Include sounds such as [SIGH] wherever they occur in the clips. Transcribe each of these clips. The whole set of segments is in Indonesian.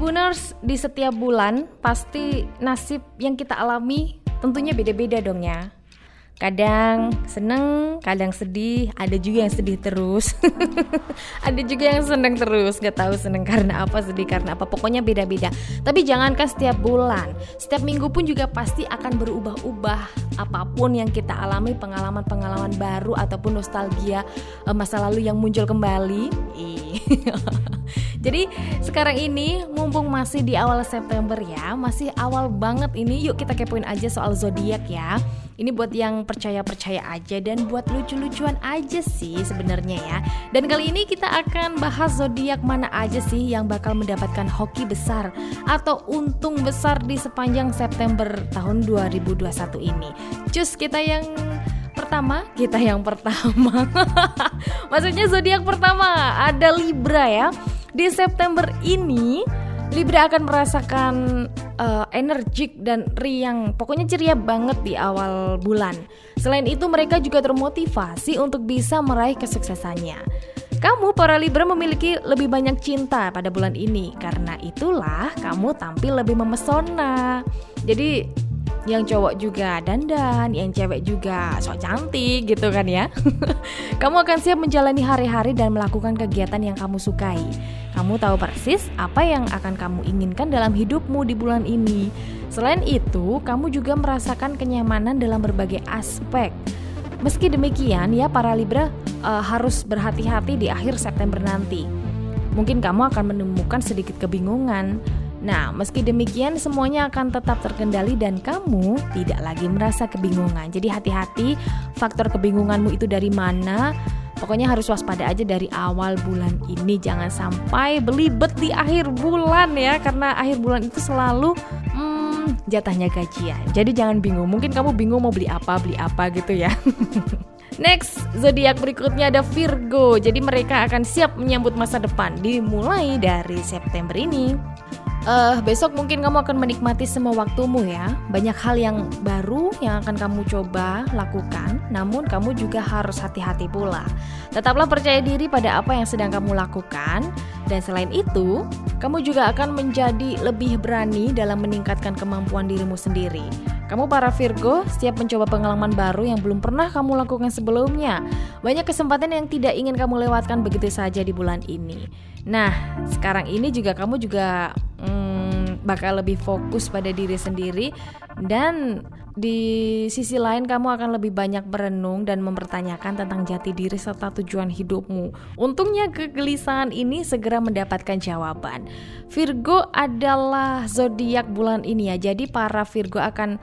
Tribuners di setiap bulan pasti nasib yang kita alami tentunya beda-beda dong ya. Kadang seneng, kadang sedih, ada juga yang sedih terus. [LAUGHS] ada juga yang seneng terus, gak tahu seneng karena apa, sedih karena apa. Pokoknya beda-beda. Tapi jangankan setiap bulan, setiap minggu pun juga pasti akan berubah-ubah. Apa pun yang kita alami, pengalaman-pengalaman baru ataupun nostalgia eh, masa lalu yang muncul kembali. [LAUGHS] Jadi sekarang ini mumpung masih di awal September ya, masih awal banget ini, yuk kita kepoin aja soal zodiak ya. Ini buat yang percaya-percaya aja dan buat lucu-lucuan aja sih sebenarnya ya. Dan kali ini kita akan bahas zodiak mana aja sih yang bakal mendapatkan hoki besar atau untung besar di sepanjang September tahun 2021 ini. Cus kita yang pertama, kita yang pertama. [LAUGHS] Maksudnya zodiak pertama ada Libra ya. Di September ini Libra akan merasakan uh, energik dan riang, pokoknya ceria banget di awal bulan. Selain itu, mereka juga termotivasi untuk bisa meraih kesuksesannya. Kamu para Libra memiliki lebih banyak cinta pada bulan ini, karena itulah kamu tampil lebih memesona. Jadi yang cowok juga dandan, yang cewek juga sok cantik gitu kan ya. [LAUGHS] kamu akan siap menjalani hari-hari dan melakukan kegiatan yang kamu sukai. Kamu tahu persis apa yang akan kamu inginkan dalam hidupmu di bulan ini. Selain itu, kamu juga merasakan kenyamanan dalam berbagai aspek. Meski demikian, ya para Libra uh, harus berhati-hati di akhir September nanti. Mungkin kamu akan menemukan sedikit kebingungan Nah, meski demikian semuanya akan tetap terkendali dan kamu tidak lagi merasa kebingungan. Jadi hati-hati faktor kebingunganmu itu dari mana. Pokoknya harus waspada aja dari awal bulan ini jangan sampai belibet di akhir bulan ya karena akhir bulan itu selalu hmm, jatahnya gajian. Jadi jangan bingung. Mungkin kamu bingung mau beli apa, beli apa gitu ya. [LAUGHS] Next, zodiak berikutnya ada Virgo. Jadi mereka akan siap menyambut masa depan dimulai dari September ini. Uh, besok mungkin kamu akan menikmati semua waktumu ya. Banyak hal yang baru yang akan kamu coba lakukan, namun kamu juga harus hati-hati pula. Tetaplah percaya diri pada apa yang sedang kamu lakukan, dan selain itu, kamu juga akan menjadi lebih berani dalam meningkatkan kemampuan dirimu sendiri. Kamu para Virgo siap mencoba pengalaman baru yang belum pernah kamu lakukan sebelumnya. Banyak kesempatan yang tidak ingin kamu lewatkan begitu saja di bulan ini. Nah, sekarang ini juga kamu juga bakal lebih fokus pada diri sendiri dan di sisi lain kamu akan lebih banyak berenung dan mempertanyakan tentang jati diri serta tujuan hidupmu. Untungnya kegelisahan ini segera mendapatkan jawaban. Virgo adalah zodiak bulan ini ya. Jadi para Virgo akan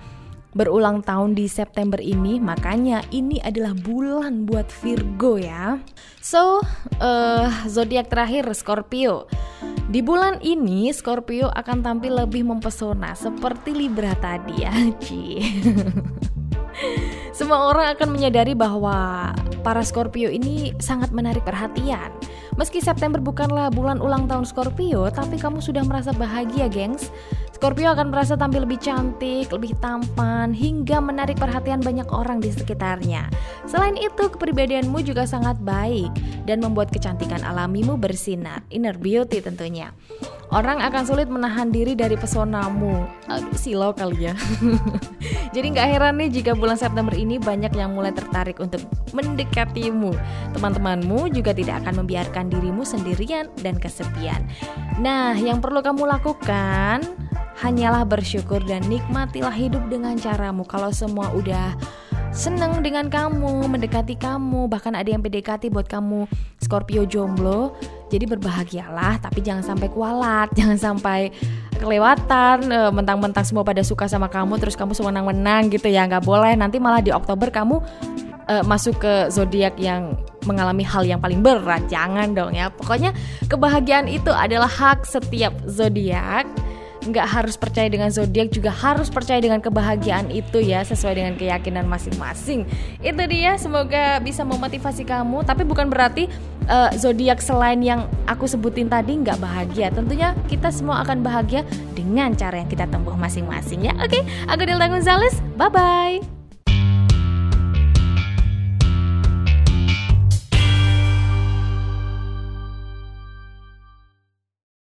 berulang tahun di September ini, makanya ini adalah bulan buat Virgo ya. So, uh, zodiak terakhir Scorpio. Di bulan ini Scorpio akan tampil lebih mempesona seperti Libra tadi [LAUGHS] ya, Ci. Semua orang akan menyadari bahwa para Scorpio ini sangat menarik perhatian. Meski September bukanlah bulan ulang tahun Scorpio, tapi kamu sudah merasa bahagia, gengs. Scorpio akan merasa tampil lebih cantik, lebih tampan, hingga menarik perhatian banyak orang di sekitarnya. Selain itu, kepribadianmu juga sangat baik dan membuat kecantikan alamimu bersinar, inner beauty tentunya. Orang akan sulit menahan diri dari pesonamu. Aduh, silau kali ya. [LAUGHS] Jadi nggak heran nih jika bulan September ini banyak yang mulai tertarik untuk mendekatimu. Teman-temanmu juga tidak akan membiarkan dirimu sendirian dan kesepian. Nah, yang perlu kamu lakukan hanyalah bersyukur dan nikmatilah hidup dengan caramu. Kalau semua udah seneng dengan kamu, mendekati kamu, bahkan ada yang PDKT buat kamu Scorpio jomblo, jadi berbahagialah, tapi jangan sampai kualat, [LAUGHS] jangan sampai kelewatan, eh, mentang-mentang semua pada suka sama kamu, terus kamu sewenang-wenang gitu ya, nggak boleh. Nanti malah di Oktober kamu uh, masuk ke zodiak yang mengalami hal yang paling berat, jangan dong ya. Pokoknya kebahagiaan itu adalah hak setiap zodiak nggak harus percaya dengan zodiak juga harus percaya dengan kebahagiaan itu ya sesuai dengan keyakinan masing-masing. Itu dia semoga bisa memotivasi kamu. Tapi bukan berarti uh, zodiak selain yang aku sebutin tadi nggak bahagia. Tentunya kita semua akan bahagia dengan cara yang kita tempuh masing-masing ya. Oke okay, aku Delta Gonzales bye bye